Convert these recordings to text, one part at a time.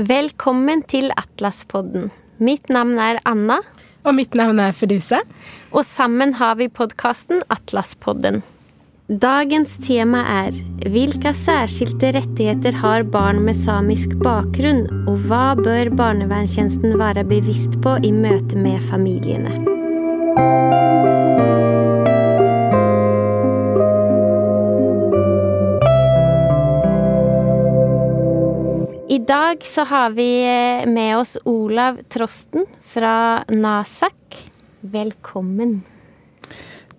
Velkommen til Atlaspodden. Mitt navn er Anna. Og mitt navn er Feduse. Og sammen har vi podkasten Atlaspodden. Dagens tema er hvilke særskilte rettigheter har barn med samisk bakgrunn, og hva bør barnevernstjenesten være bevisst på i møte med familiene? Dag så har vi eh, med oss Olav Trosten fra NASAK. Velkommen.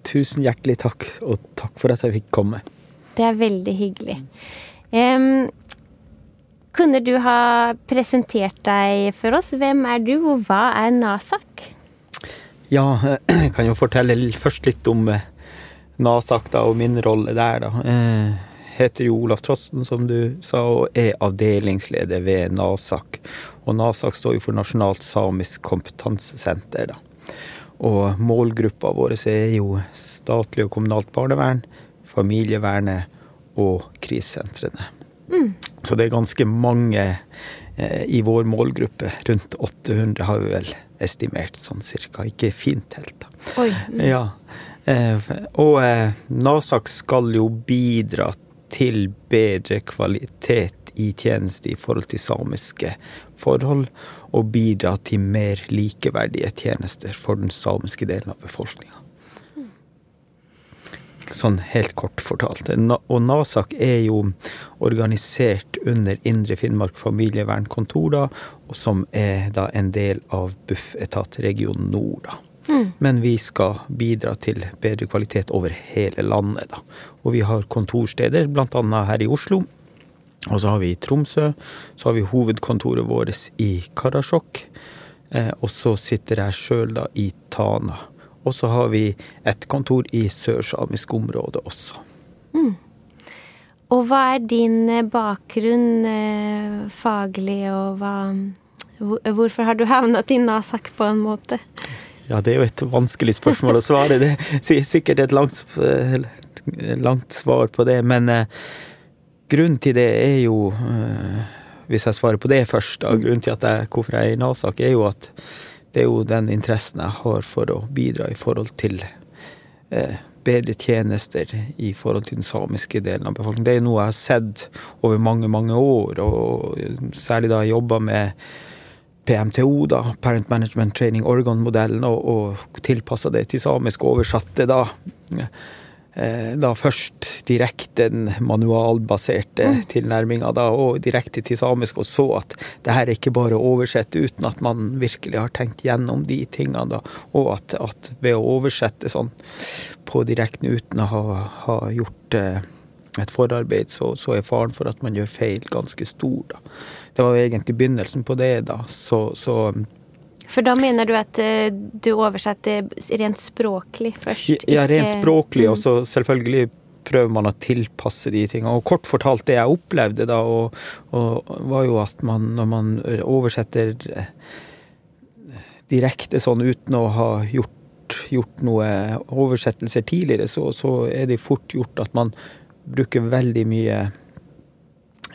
Tusen hjertelig takk, og takk for at jeg fikk komme. Det er veldig hyggelig. Um, kunne du ha presentert deg for oss? Hvem er du, og hva er NASAK? Ja, jeg kan jo fortelle først litt om eh, NASAK da, og min rolle der. da. Heter jo Olaf Trosten, som du sa, og er avdelingsleder ved NASAK. Og NASAK står jo for Nasjonalt samisk kompetansesenter, da. Og målgruppa vår er jo statlig og kommunalt barnevern, familievernet og krisesentrene. Mm. Så det er ganske mange eh, i vår målgruppe. Rundt 800 har vi vel estimert sånn cirka. Ikke fint helt, da. Oi. Ja. Eh, og eh, NASAK skal jo bidra til bedre kvalitet i tjeneste i forhold til samiske forhold, og bidra til mer likeverdige tjenester for den samiske delen av befolkninga. Sånn helt kort fortalt. Og NASAK er jo organisert under Indre Finnmark familievernkontor, da, som er da en del av Bufetat region nord. da. Mm. Men vi skal bidra til bedre kvalitet over hele landet. Da. Og vi har kontorsteder, bl.a. her i Oslo. Og så har vi i Tromsø. Så har vi hovedkontoret vårt i Karasjok. Eh, og så sitter jeg sjøl da i Tana. Og så har vi et kontor i sørsamisk område også. Mm. Og hva er din eh, bakgrunn eh, faglig, og hva Hvorfor har du havnet i Nasak på en måte? Ja, det er jo et vanskelig spørsmål å svare. Det er sikkert et langt, langt svar på det. Men eh, grunnen til det er jo eh, Hvis jeg svarer på det først, da, grunnen til jeg, hvorfor jeg er i NASAK, er jo at det er jo den interessen jeg har for å bidra i forhold til eh, bedre tjenester i forhold til den samiske delen av befolkningen. Det er jo noe jeg har sett over mange, mange år, og særlig da jeg jobba med PMTO, da, Parent Management Training Organ-modellen, og, og tilpassa det til samisk, og oversatte da eh, da først direkte den manualbaserte mm. tilnærminga, da, og direkte til samisk, og så at det her er ikke bare å oversette uten at man virkelig har tenkt gjennom de tingene, da, og at, at ved å oversette sånn på direkten uten å ha, ha gjort eh, et forarbeid, så, så, er faren for at man gjør feil, ganske stor. Da. Det var egentlig begynnelsen på det, da. Så, så For da mener du at uh, du oversetter rent språklig først? Ja, rent språklig, og så selvfølgelig prøver man å tilpasse de tingene. Og kort fortalt, det jeg opplevde da, og, og var jo at man når man oversetter eh, direkte sånn uten å ha gjort, gjort noe oversettelser tidligere, så, så er det fort gjort at man bruker veldig mye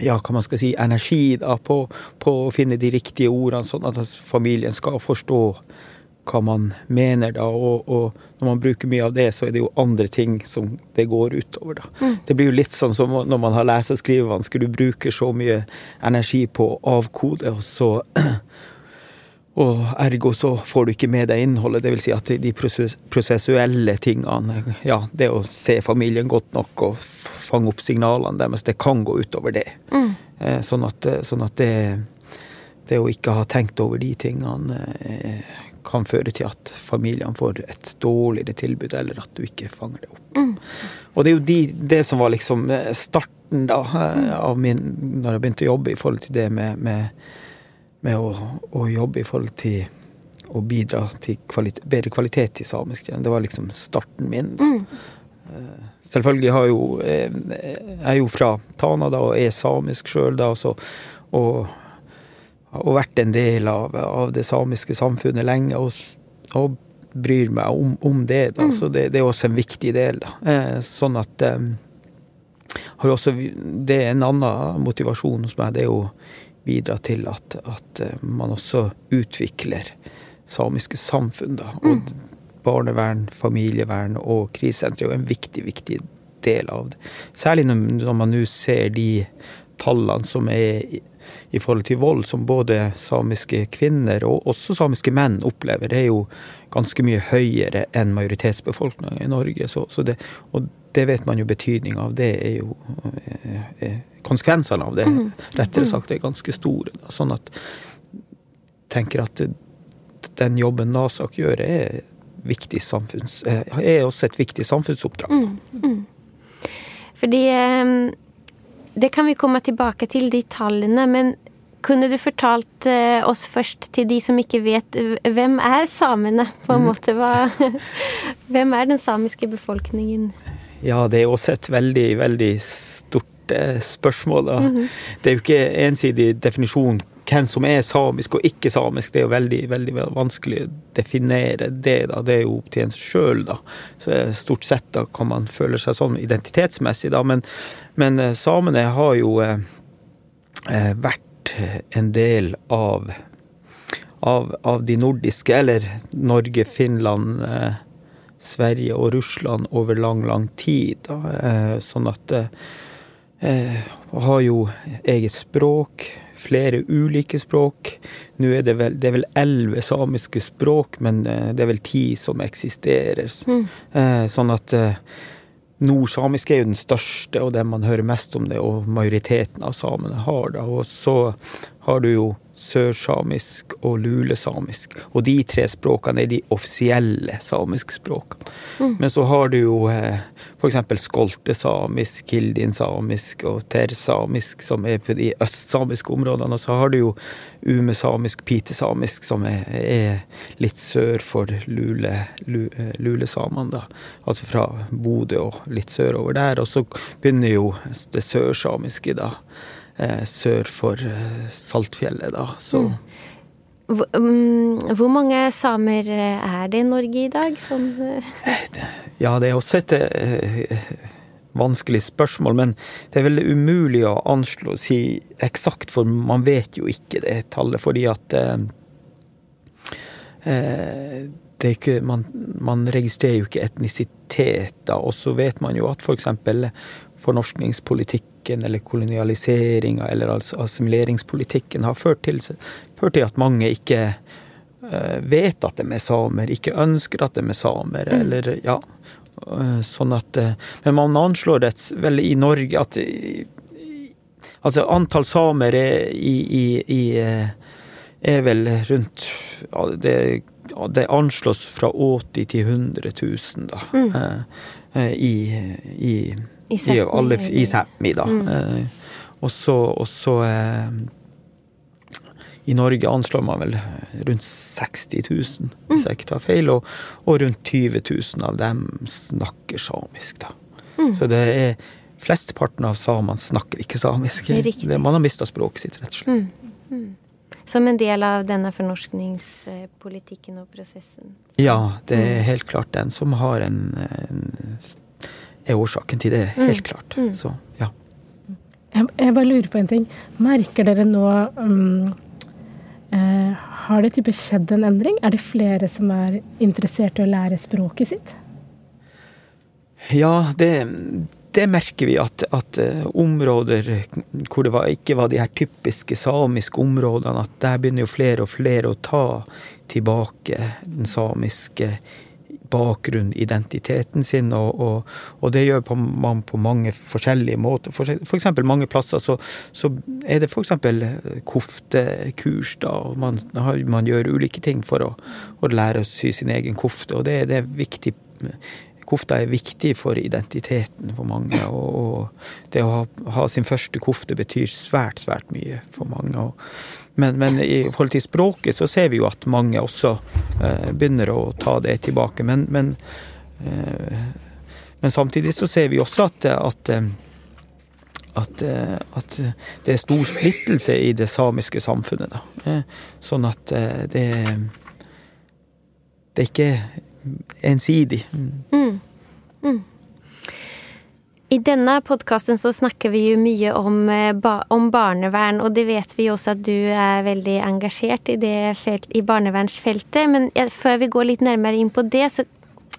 ja, hva man skal si, energi da, på, på, å finne de riktige ordene, sånn at familien skal forstå hva man mener. da, og, og, når man bruker mye av det, så er det jo andre ting som det går utover. da. Mm. Det blir jo litt sånn som når man har lese- og skrivevansker. Du bruker så mye energi på å avkode, og så og ergo så får du ikke med deg innholdet. Det vil si at de prosessuelle tingene, ja, det å se familien godt nok og fange opp signalene deres, det kan gå utover det. Mm. Eh, sånn, at, sånn at, det, det å ikke ha tenkt over de tingene eh, kan føre til at familiene får et dårligere tilbud, eller at du ikke fanger det opp. Mm. Og det er jo de, det som var liksom eh, starten da, av min, når jeg begynte å jobbe i forhold til det med, med med å, å, jobbe i forhold til å bidra til kvalit bedre kvalitet i samisk. Det var liksom starten min. Mm. Eh, selvfølgelig har jo eh, Jeg er jo fra Tana da, og er samisk sjøl da, så, og, og vært en del av, av, det samiske samfunnet lenge. og, og bryr meg om, om det. Da. Mm. Så det, det, er også en viktig del. Da. Eh, sånn at har jo også, Det er en annen motivasjon hos meg. Det er å bidra til at, at eh, man også utvikler samiske samfunn. Da. Og barnevern, familievern og krisesentre er jo en viktig, viktig del av det. Særlig når, man nå ser de tallene som er i, i forhold til vold, som både samiske kvinner og også samiske menn opplever. Det er jo ganske mye høyere enn majoritetsbefolkninga i Norge. Så, så det, og det vet man jo betydning av. Det er jo er Konsekvensene av det, rettere sagt, er ganske store. Da. Sånn at tenker at den jobben NASAK gjør, er, samfunns, eh, er også et viktig samfunnsoppdrag. Fordi eh, Det kan vi komme tilbake til, de tallene. Men kunne du fortalt eh, oss først, til de som ikke vet, hvem er samene? på en måte? Hva, hvem er den samiske befolkningen? Ja, det er også et veldig, veldig stort eh, spørsmål. Da. Det er jo ikke ensidig definisjon hvem som er samisk og ikke samisk. Det er jo veldig, veldig vanskelig å definere det. da. Det er jo opp til en sjøl, da. Så eh, stort sett da kan man føle seg sånn identitetsmessig, da. Men, men eh, samene har jo eh, eh, vært en del av av, av de nordiske, eller Norge, Finland, eh, Sverige og Russland over lang, lang tid. Da. Eh, sånn at eh, eh, har jo eget språk, flere ulike språk. Nå er det vel det er vel elleve samiske språk, men eh, det er vel ti som eksisterer. Eh, sånn at eh, Nordsamisk er jo den største, og den man hører mest om det, og majoriteten av samene har det. Og så har du jo sørsamisk og lulesamisk. Og de tre språkene er de offisielle samiske språkene. Men så har du jo eh, f.eks. skoltesamisk, kildinsamisk og tersamisk, som er på de østsamiske områdene. Og så har du jo umesamisk, pitesamisk, som er, er litt sør for lule, lu, eh, lulesamene, da. Altså fra Bodø og litt sørover der. Og så begynner jo det sørsamiske, da. Eh, sør for eh, Saltfjellet, da. Så Hvor, mm, hvor mange samer eh, er det i Norge i dag? Sånn, Ja, det er også et vanskelig spørsmål, men det er vel umulig å anslå si eksakt, for man vet jo ikke det tallet, fordi at eh, eh, det er ikke, man, man registrerer jo ikke etnisiteter, og så vet man jo at f.eks. fornorskningspolitikken eller kolonialiseringa eller altså assimileringspolitikken har ført til, ført til at mange ikke eh, vet at de er samer, ikke ønsker at de er samer, eller ja. eh, Sånn at eh, Men man anslår det vel i Norge at Altså antall samer er i, i, i er vel rundt det, det anslås fra 80 til 100 000, da. eh, I, i, I Sápmi, i Sápmi, da. Eh, og så, eh, I Norge anslår man vel rundt 60 000, hvis jeg ikke tar feil. Og, og rundt 20 000 av dem snakker samisk, da. Så det er Flesteparten av samene snakker ikke samisk. Det. Man har mista språket sitt, rett og slett. som en del av denne fornorskningspolitikken og prosessen. Ja, det er helt klart den som har en, en er årsaken til det. Helt klart. Så ja. Jeg, jeg bare lurer på en ting. Merker dere nå um, eh, Har det type skjedd en endring? Er det flere som er interessert i å lære språket sitt? Ja, det, det merker vi at, at eh, områder hvor det var, ikke var de her typiske samiske områdene, at der begynner jo flere og flere å ta tilbake den samiske bakgrunn, identiteten sin, og, og, og det gjør man på mange forskjellige måter. For, for eksempel mange plasser så, så er det for eksempel koftekurs, da, og man, man gjør ulike ting for å, å lære å sy sin egen kofte, og det, det er viktig Kofta er viktig for identiteten for mange, og, og det å ha, ha sin første kofte betyr svært, svært mye for mange. Og, men, men i forhold til språket så ser vi jo at mange også eh, begynner å ta det tilbake. Men, men, eh, men samtidig så ser vi også at, at eh, at, at det er stor splittelse i det samiske samfunnet. Da. Sånn at det Det er ikke ensidig. Mm. I denne podkasten så snakker vi jo mye om, eh, om, barnevern, og det vet vi også at du er veldig engasjert i, det felt, i barnevernsfeltet. Men før vi går litt nærmere inn på det, så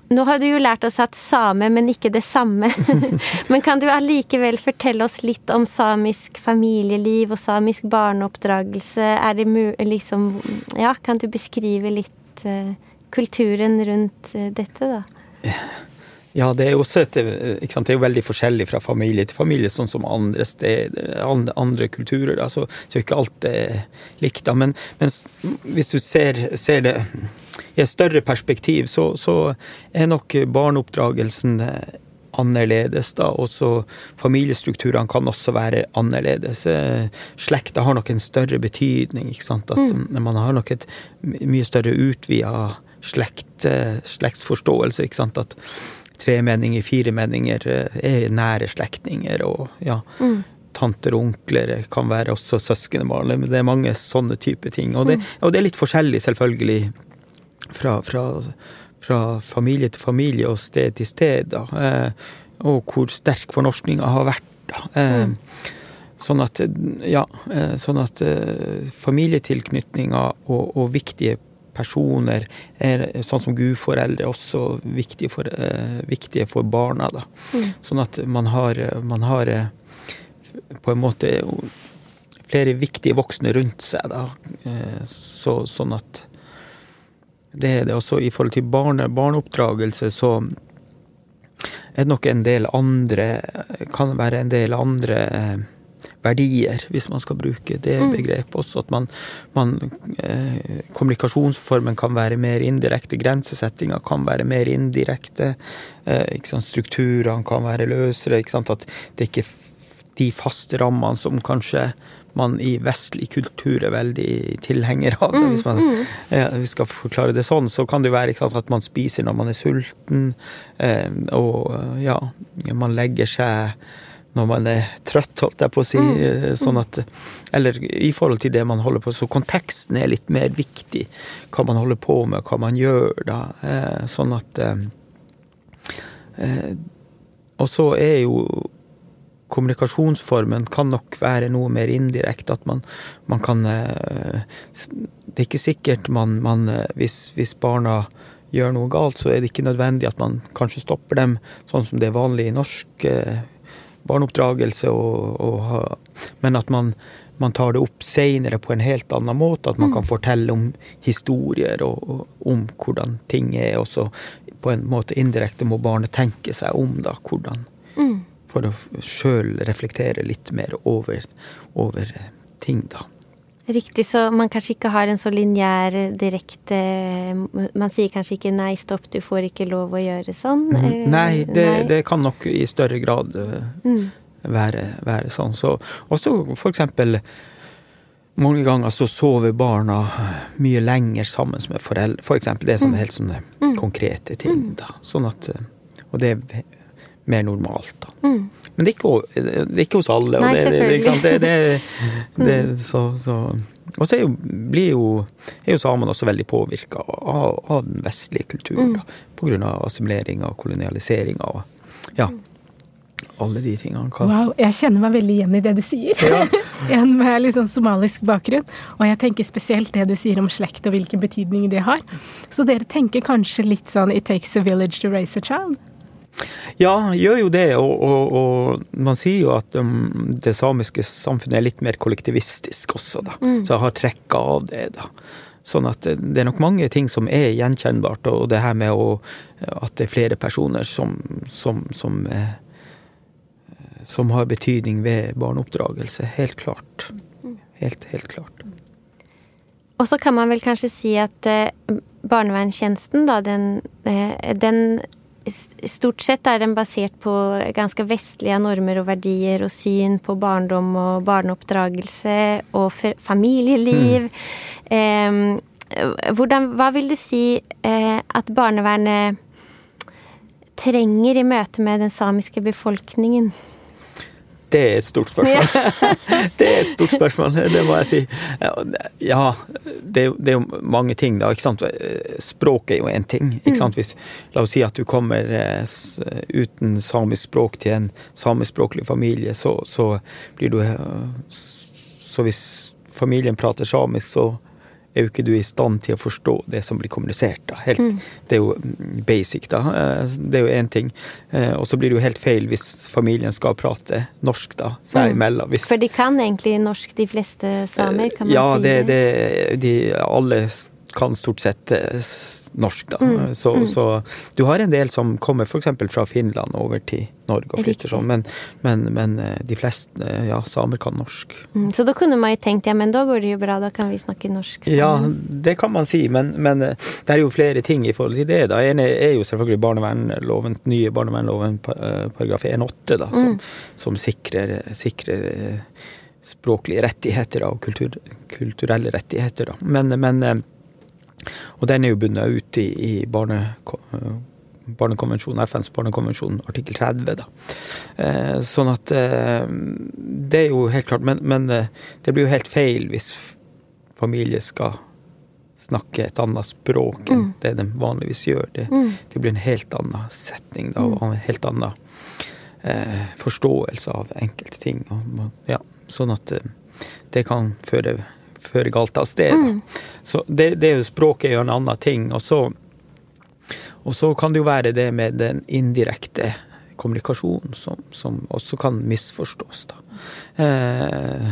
nå har du jo lært oss at same, men ikke det samme. men kan du allikevel fortelle oss litt om samisk familieliv og samisk barneoppdragelse? Er det liksom Ja, kan du beskrive litt uh, kulturen rundt uh, dette, da? Ja, det er også et, det er jo veldig forskjellig fra familie til familie, sånn som andre steder, andre kulturer. Altså, så ikke alt er likt. Da. Men, men hvis du ser, ser, det i et større perspektiv, så, så er nok barneoppdragelsen annerledes. da, Også familiestrukturene kan også være annerledes. Slekta har nok en større betydning. ikke sant, at mm. Man har nok et mye større utvida slekt, slektsforståelse. ikke sant, at tremenninger, firemenninger eh, er nære slektninger. Og ja, mm. tanter og onkler kan være også søskenbarn. Men det er mange sånne type ting. Og det, mm. og det er litt forskjellig, selvfølgelig, fra, fra, fra, familie til familie og sted til sted. Da. Eh, og hvor sterk fornorskninga har vært. Da. Eh, mm. Sånn at, ja, sånn at familietilknytninga og, og viktige personer, er, sånn som gudforeldre, også viktige for, uh, viktige for barna. Da. Mm. Sånn at man har, man har uh, på en måte flere viktige voksne rundt seg. Da. Uh, så, sånn at det er det. Også i forhold til barne, barneoppdragelse, så er det nok en del andre Kan være en del andre verdier, hvis man skal bruke det mm. begrepet også. At man, man eh, Kommunikasjonsformen kan være mer indirekte, grensesettinga kan være mer indirekte. Eh, Strukturene kan være løsere. At det ikke er de faste rammene som kanskje man i vestlig kultur er veldig tilhenger av. det. hvis man mm. ja, vi skal forklare det sånn, så kan det være sant, at man spiser når man er sulten, eh, og ja, man legger seg når man er trøtt, holdt jeg på å si. Mm. Eh, sånn at Eller i forhold til det man holder på Så konteksten er litt mer viktig. Hva man holder på med, hva man gjør da. Eh, sånn at eh, Og så er jo kommunikasjonsformen kan nok være noe mer indirekte. At man, man kan Det er ikke sikkert man, man hvis, hvis barna gjør noe galt, så er det ikke nødvendig at man kanskje stopper dem, sånn som det er vanlig i norsk barneoppdragelse, og, og, men at man, man, tar det opp seinere på en helt annen måte. At man mm. kan fortelle om historier og, og om hvordan ting er. Og så på en måte indirekte må barnet tenke seg om da, hvordan. Mm. For å sjøl reflektere litt mer over, over ting, da. Riktig, så man kanskje ikke har en så lineær direkte Man sier kanskje ikke 'nei, stopp, du får ikke lov å gjøre sånn'? Mm. Nei, det, nei. det, kan nok i større grad eh, mm. være, være, sånn. Så, også for eksempel mange ganger så sover barna mye lenger sammen med foreldre. For eksempel. Det er sånne mm. helt sånne mm. konkrete ting. Mm. da. Sånn at, eh, og det er mer normalt. da. Mm. Men det er, ikke, det er, ikke, hos alle. Nei, selvfølgelig. Det, det, så, så. Og så er jo, blir jo, er jo samene også veldig påvirka av, av, den vestlige kulturen. Mm. Da, på grunn av assimileringa og kolonialiseringa og ja, alle de tingene. Kan. Wow, jeg kjenner meg veldig igjen i det du sier. Ja. en med liksom somalisk bakgrunn. Og jeg tenker spesielt det du sier om slekt og hvilken betydning det har. Så dere tenker kanskje litt sånn 'it takes a village to raise a child'? Ja, gjør jo det. Og, og, og man sier jo at um, det samiske samfunnet er litt mer kollektivistisk også, da. Mm. Så jeg har trekka av det, da. Sånn at det er nok mange ting som er gjenkjennbart, og det her med å, at det er flere personer som, som, som, eh, som har betydning ved barneoppdragelse. Helt klart. Helt, helt klart. Og så kan man vel kanskje si at eh, barnevernstjenesten, da, den, eh, den stort sett er den basert på ganske vestlige normer og verdier og syn på barndom og barneoppdragelse og familieliv. Mm. Eh, hvordan, hva vil du si eh, at barnevernet trenger i møte med den samiske befolkningen? Det er et stort spørsmål. det er et stort spørsmål, det må jeg si. Ja, det er, jo, mange ting, da. ikke sant? Språk er jo én ting. ikke sant? Hvis, la oss si at du kommer eh, uten samisk språk til en samiskspråklig familie, så, så blir du eh, Så hvis familien prater samisk, så er jo ikke du i stand til å forstå det som blir kommunisert. Da. Helt, mm. Det er jo basic, da. Eh, det er jo én ting. Eh, og så blir det jo helt feil hvis familien skal prate norsk, da, seg mm. imellom. Hvis, For de kan egentlig norsk, de fleste samer, kan man ja, si? Ja, det, det, de, alle kan stort sett norsk, da. Mm. Så, mm. så, du har en del som kommer f.eks. fra Finland over til Norge og flytter sånn, men, men, men, eh, de fleste, eh, ja, samer kan norsk. Mm. Så da kunne man jo tenkt ja, men da går det jo bra, da kan vi snakke norsk sammen. Ja, det kan man si, men, men eh, det er jo flere ting i forhold til det. da. En er jo selvfølgelig barnevernloven, nye barnevernloven paragraf 1-8, da, som, mm. som sikrer, sikrer språklige rettigheter og kultur, kulturelle rettigheter. Da. Men, men og den er jo bundet ut i, i barne, barnekonvensjonen, FNs barnekonvensjon artikkel 30. Da. Eh, sånn at eh, Det er jo helt klart. Men, men eh, det blir jo helt feil hvis familie skal snakke et annet språk enn mm. det de vanligvis gjør. Det, mm. det, blir en helt annen setning da, og en helt annen eh, forståelse av enkelte ting. Og, ja, sånn at eh, det kan føre føre galt av sted. Mm. Så det, det, er jo språket er jo en annen ting. Og så, og så kan det jo være det med den indirekte kommunikasjonen som, som også kan misforstås. Da. Eh,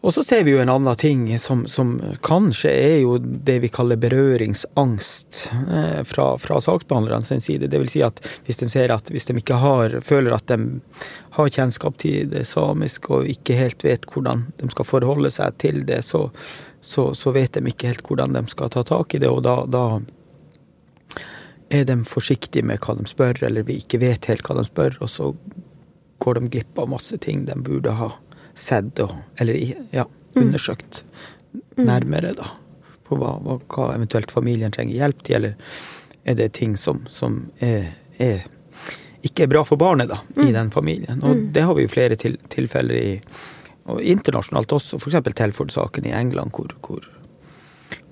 og så ser vi jo en annen ting som, som kanskje er jo det vi kaller berøringsangst eh, fra, fra saksbehandlerne sin side. Det vil si at hvis de ser at hvis de ikke har, føler at de har kjennskap til det samiske og ikke helt vet hvordan de skal forholde seg til det, så, så, så vet de ikke helt hvordan de skal ta tak i det. Og da, da er de forsiktige med hva de spør, eller vi ikke vet helt hva de spør, og så går de glipp av masse ting de burde ha sett og Eller ja, mm. undersøkt mm. nærmere, da. På hva, hva, eventuelt familien trenger hjelp til, eller er det ting som, som er, er, ikke er bra for barnet, da, mm. i den familien. Og mm. det har vi jo flere til, tilfeller i og internasjonalt også, f.eks. Telford-saken i England, hvor, hvor,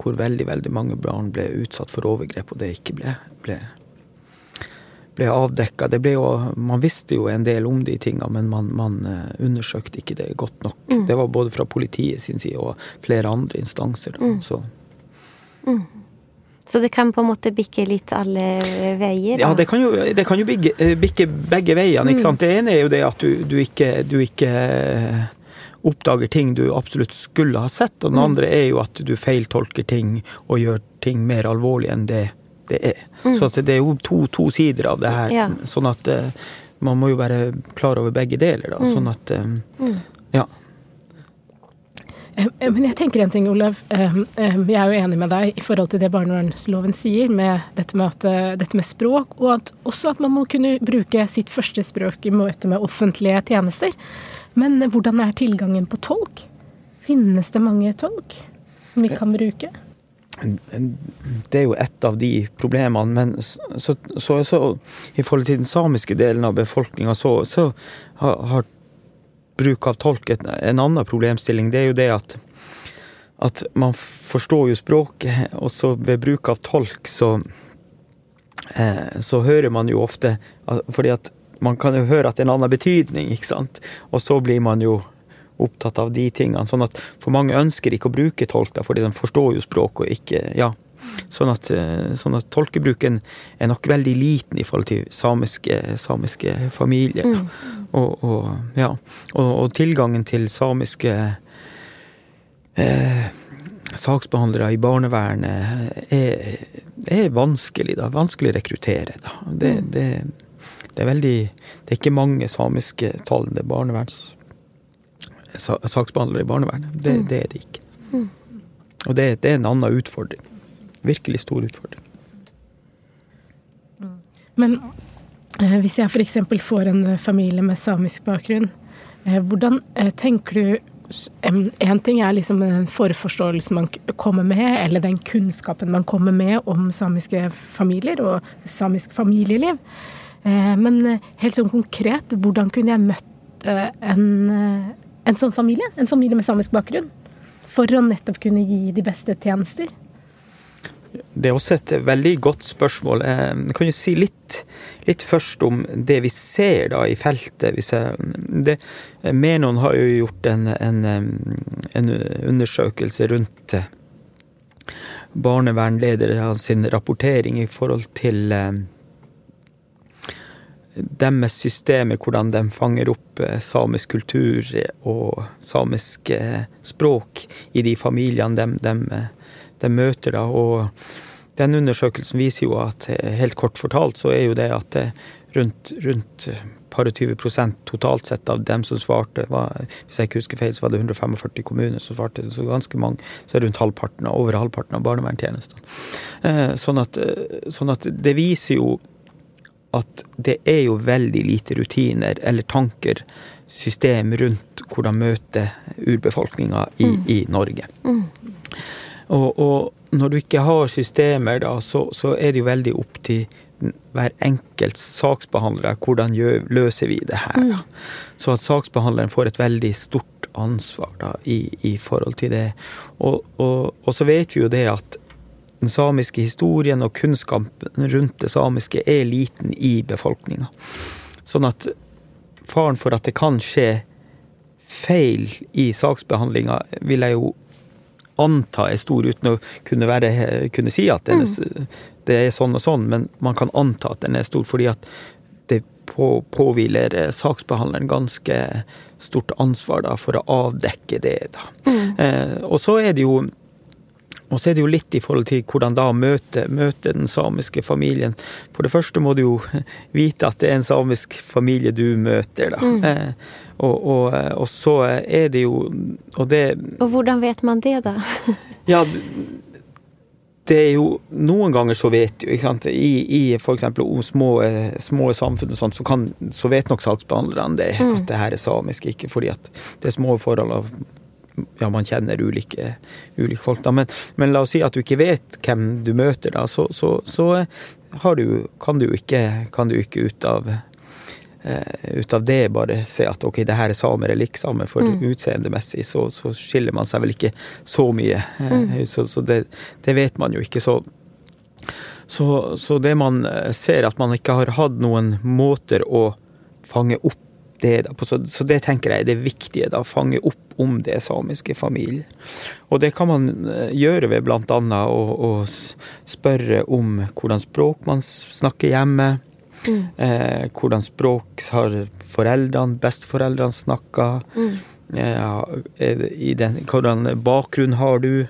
hvor, veldig, veldig mange barn ble utsatt for overgrep, og det ikke ble, ble ble avdekka. Man visste jo en del om de tinga, men man, man uh, undersøkte ikke det godt nok. Mm. Det var både fra politiet sin side og flere andre instanser. Da, mm. Så. Mm. så. det kan på en måte bikke litt alle veier? Da? Ja, det kan jo, det kan jo bikke, eh, bikke, begge veiene. ikke mm. sant? Det ene er jo det at du, du ikke, du ikke eh, oppdager ting du absolutt skulle ha sett, og den mm. andre er jo at du feiltolker ting og gjør ting mer alvorlig enn det det er. Mm. Så det er jo to, to, sider av det her. Ja. Sånn at uh, man må jo være klar over begge deler, da. Mm. Sånn at um, Ja. Men jeg tenker en ting, Olav. Jeg er jo enig med deg i forhold til det barnevernsloven sier, med dette med, at, dette med språk, og at, også at man må kunne bruke sitt første språk i møte med offentlige tjenester. Men hvordan er tilgangen på tolk? Finnes det mange tolk som vi kan bruke? Det er jo et av de problemene. Men så, så, så i forhold til den samiske delen av befolkninga, så, så har, bruk av tolk et, en annen problemstilling. Det er jo det at, at man forstår jo språket, og så ved bruk av tolk så, eh, så hører man jo ofte Fordi at man kan jo høre at det er en annen betydning, ikke sant. Og så blir man jo opptatt av de tingene. Sånn at for mange ønsker ikke å bruke tolker, fordi de forstår jo språk og ikke Ja. Sånn at, eh, sånn at, tolkebruken er nok veldig liten i forhold til samiske, samiske familier. Mm. Og, og, ja. og, og, tilgangen til samiske eh, saksbehandlere i barnevernet er, er, vanskelig, da. Vanskelig å rekruttere, da. Det, mm. det, det, er veldig Det er ikke mange samiske talende barneverns saksbehandlere i barnevernet. Det, mm. det er det ikke. Mm. Og det, det, er en annen utfordring. Virkelig stor utfordring. Mm. Men eh, hvis jeg f.eks. får en eh, familie med samisk bakgrunn, eh, hvordan tenker du en ting er liksom den forforståelsen man kommer med, eller den kunnskapen man kommer med om samiske familier og samisk familieliv. Men helt sånn konkret, hvordan kunne jeg møtt en, en sånn familie, en familie med samisk bakgrunn, for å nettopp kunne gi de beste tjenester? Det er også et veldig godt spørsmål. Jeg kan jo si litt, litt først om det vi ser da i feltet. Det, Menon har jo gjort en, en, en undersøkelse rundt barnevernledere sin rapportering i forhold til deres systemer, hvordan de fanger opp eh, samisk kultur og samisk eh, språk i de familiene de, de, de møter. Da. Og den undersøkelsen viser jo at eh, helt kort fortalt så er jo det at rundt, rundt par og 20 totalt sett av dem som svarte, var, hvis jeg ikke husker feil, så var det 145 kommuner som svarte, så ganske mange, så er rundt halvparten, over halvparten av barnevernstjenestene. Sånn at, sånn at det viser jo at det er jo veldig lite rutiner eller tanker, system rundt hvordan møte urbefolkninga i, mm. i Norge. Mm. Og, og, når du ikke har systemer, da, så, så, er det jo veldig opp til hver enkelt saksbehandler hvordan gjør, løser vi det her. Da. Mm. Så at saksbehandleren får et veldig stort ansvar da, i, i forhold til det. Og, og, og så vet vi jo det at den samiske historien og kunnskapen rundt det samiske er liten i befolkninga. Sånn at faren for at det kan skje feil i saksbehandlinga, vil jeg jo anta er stor, uten å kunne, være, kunne si at er, mm. det er sånn og sånn, men man kan anta at den er stor, fordi at det på, påhviler saksbehandleren ganske stort ansvar da, for å avdekke det. Da. Mm. Eh, og så er det jo og så er det jo litt i forhold til hvordan da møte, møte, den samiske familien. For det første må du jo vite at det er en samisk familie du møter, da. Mm. Eh, og, og, og, så er det jo Og det Og hvordan vet man det, da? ja, det er jo Noen ganger så vet du, ikke sant, i, i f.eks. små, små samfunn og sånt, så, kan, så vet nok saksbehandlerne det, mm. at det her er samisk, ikke fordi at det er små forhold av ja, man kjenner ulike, ulike folk. Da. Men, men, la oss si at du ikke vet hvem du møter, da, så, så, så du, kan, du ikke, kan, du ikke, ut av, uh, ut av det bare se at ok, det her er samer eller ikke samer, for mm. utseendemessig så, så, skiller man seg vel ikke så mye. Uh, mm. Så, så det, det, vet man jo ikke. Så, så, det man ser, at man ikke har hatt noen måter å fange opp det, så, så, det tenker jeg er det viktige, da, fange opp om det samiske familier. Og det kan man eh, gjøre ved bl.a. Å, å spørre om hvordan språk man snakker hjemme. Mm. Eh, hvordan språk har foreldrene, besteforeldrene snakka. Mm. Eh, hvordan bakgrunn har du?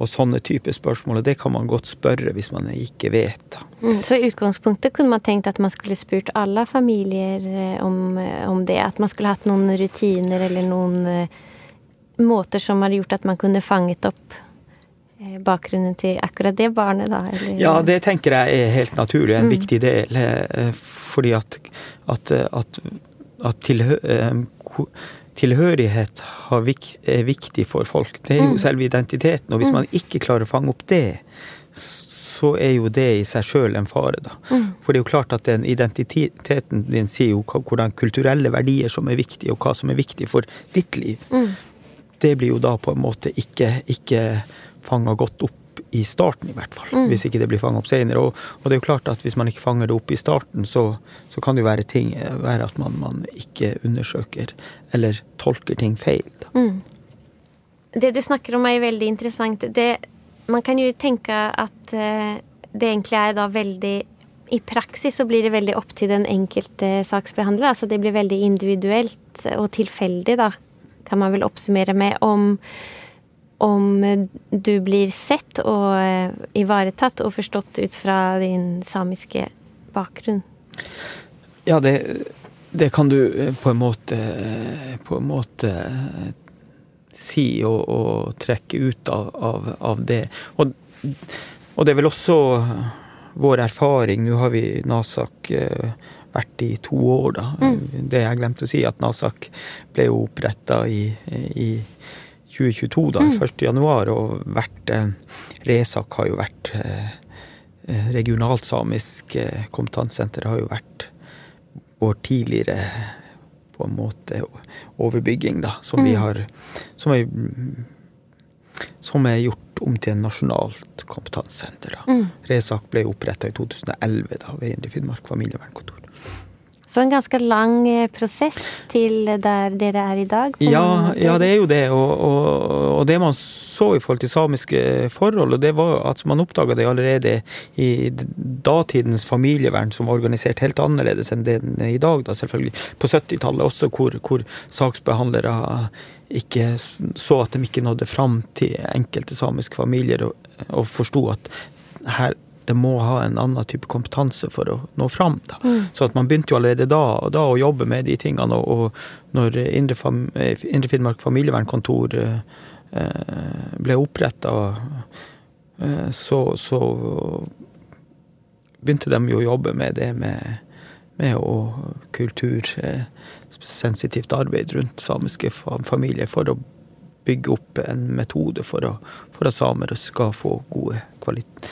Og sånne typer spørsmål. Og det kan man godt spørre hvis man ikke vet. Mm, så i utgangspunktet kunne man tenkt at man skulle spurt alle familier eh, om, eh, om det? At man skulle hatt noen rutiner eller noen uh, måter som hadde gjort at man kunne fanget opp uh, bakgrunnen til akkurat det barnet, da? Eller? Ja, det tenker jeg er helt naturlig, en mm. viktig del. Uh, fordi at, at, at, at tilhø tilhørighet er viktig for folk. Det er jo mm. selve identiteten. Og hvis mm. man ikke klarer å fange opp det, så er jo det i seg sjøl en fare, da. Mm. For det er jo klart at den identiteten din sier jo hvordan kulturelle verdier som er viktige, og hva som er viktig for ditt liv. Det blir jo da på en måte ikke, ikke fanga godt opp i starten, i hvert fall. Mm. Hvis ikke det blir fanget opp senere. Og, og, det er jo klart at hvis man ikke fanger det opp i starten, så, så kan det jo være, ting, være at man, man, ikke undersøker eller tolker ting feil. Mm. Det du snakker om er veldig interessant. Det, man kan jo tenke at uh, det egentlig er da veldig i praksis så blir det veldig opp til den enkelte saksbehandler. Altså det blir veldig individuelt og tilfeldig, da, kan man vel oppsummere med, om om du blir sett og eh, ivaretatt og forstått ut fra din samiske bakgrunn? Ja, det, det kan du eh, på en måte, på en måte si og, og trekke ut av, av, av det. Og, og, det er vel også vår erfaring. Nå har vi Nasak eh, vært i to år, da. Mm. Det jeg glemte å si, at Nasak ble jo oppretta i, i 2022, da, mm. 1. januar, og vært eh, Resak har jo vært eh, eh Regionalt samisk kompetansesenter har jo vært vår tidligere på en måte overbygging, da, som vi har Som er, som er gjort om til en nasjonalt kompetansesenter. da. Mm. Resak ble oppretta i 2011 da, ved Indre Finnmark familievernkontor. Så en ganske lang eh, prosess til der dere er i dag? Ja, ja, det er jo det. Og, og, og det man så i forhold til samiske forhold, og det var at man oppdaga det allerede i datidens familievern, som var organisert helt annerledes enn det den er i dag, da selvfølgelig. På 70-tallet også, hvor, hvor saksbehandlere ikke så at de ikke nådde fram til enkelte samiske familier, og, og forsto at her det må ha en annen type kompetanse for å nå fram. Da. Så at man begynte jo allerede da, da å jobbe med de tingene. Og, og når Indre, Fam Indre Finnmark familievernkontor eh, eh, ble oppretta, eh, så, så begynte de jo å jobbe med det med, med å kultursensitivt arbeid rundt samiske fa- familier for å bygge opp en metode for, å, for at samer skal få gode kvalitet,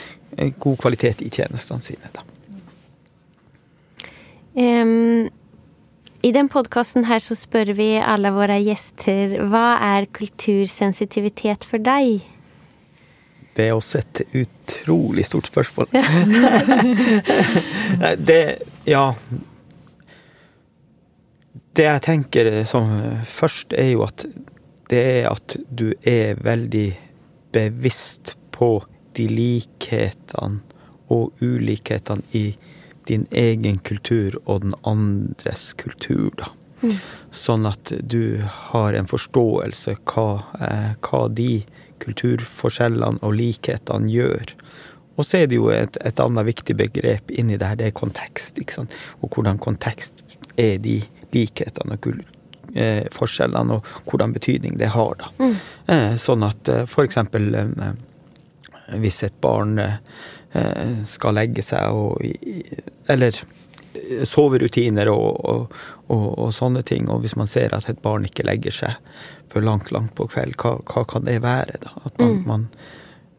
god kvalitet i tjenestene sine. Da. Um, I den podkasten her så spør vi alle våre gjester hva er kultursensitivitet for deg? Det er også et utrolig stort spørsmål. Det Ja. Det jeg tenker som først, er jo at det er at du er veldig bevisst på de likhetene og ulikhetene i din egen kultur og den andres kultur, da. Sånn at du har en forståelse hva, eh, hva de kulturforskjellene og likhetene gjør. Og så er det jo et, et annet viktig begrep inni det her, det er kontekst. ikke sant? Og hvordan kontekst er de likhetene og kultur eh, forskjellene, og hvordan betydning det har. da. Eh, sånn at eh, eksempel eh, hvis et barn eh, skal legge seg og Eller eh, soverutiner og, og, og, og sånne ting. Og hvis man ser at et barn ikke legger seg før langt, langt på kveld, hva, hva kan det være? da? At man, man,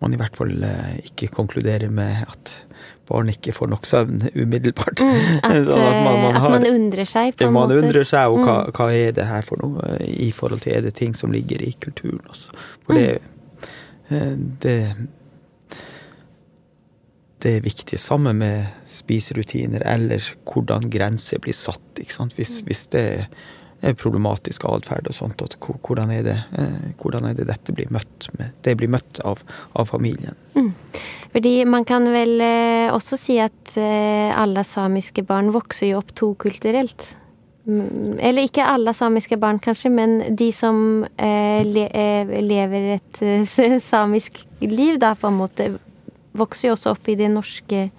man i hvert fall eh, ikke konkluderer med at barn ikke får nok søvn umiddelbart. At, at, man, man har- man undrer seg, på en man måte. Man undrer seg, og hva, hva er det her for noe i forhold til Er det ting som ligger i kulturen også? For det, Mm. det det er viktig, sammen med spiserutiner eller hvordan grenser blir satt. Ikke? Hvis, hvis det er problematisk atferd og sånt, hvordan er, det, eh, hvordan er det dette blir møtt med? Det blir møtt av, av familien. Fordi man kan vel eh, også si at eh, alle samiske barn vokser jo opp tokulturelt. Mm, Eller ikke alle samiske barn, kanskje, men de som eh, le, lever et samisk liv, da, på en måte, vokser jo også opp i det norske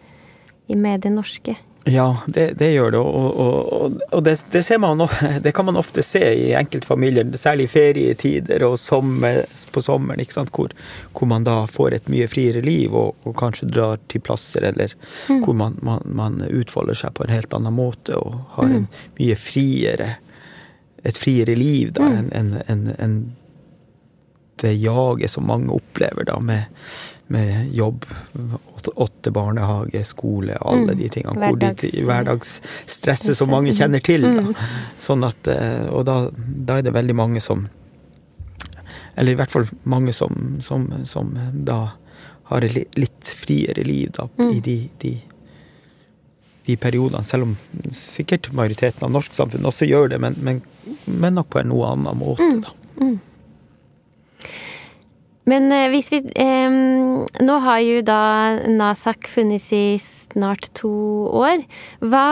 i- med det norske. Ja, det, det gjør det. Og, og, og, det, det, ser man, det kan man ofte se i enkeltfamilier, særlig i ferietider og sommer, på sommeren? Hvor, hvor man da får et mye friere liv og, og kanskje drar til plasser eller hvor man, man, man utfolder seg på en helt annen måte og har en mye friere et friere liv da, enn en, en, en det jaget som mange opplever da, med, med jobb, åtte, barnehage, skole, alle de tingene. hvor de- Hverdags- Hverdagsstresset som mange kjenner til. Da. Sånn at, eh, og da, da er det veldig mange som Eller i hvert fall mange som, som, som da har et litt friere liv da, i de, de de periodene, selv om sikkert majoriteten av norsk samfunn også gjør det, men, men, men nok på en noe annen måte. Da. Men eh, hvis vi eh, Nå har jo da Nasak funnes i snart to år. Hva,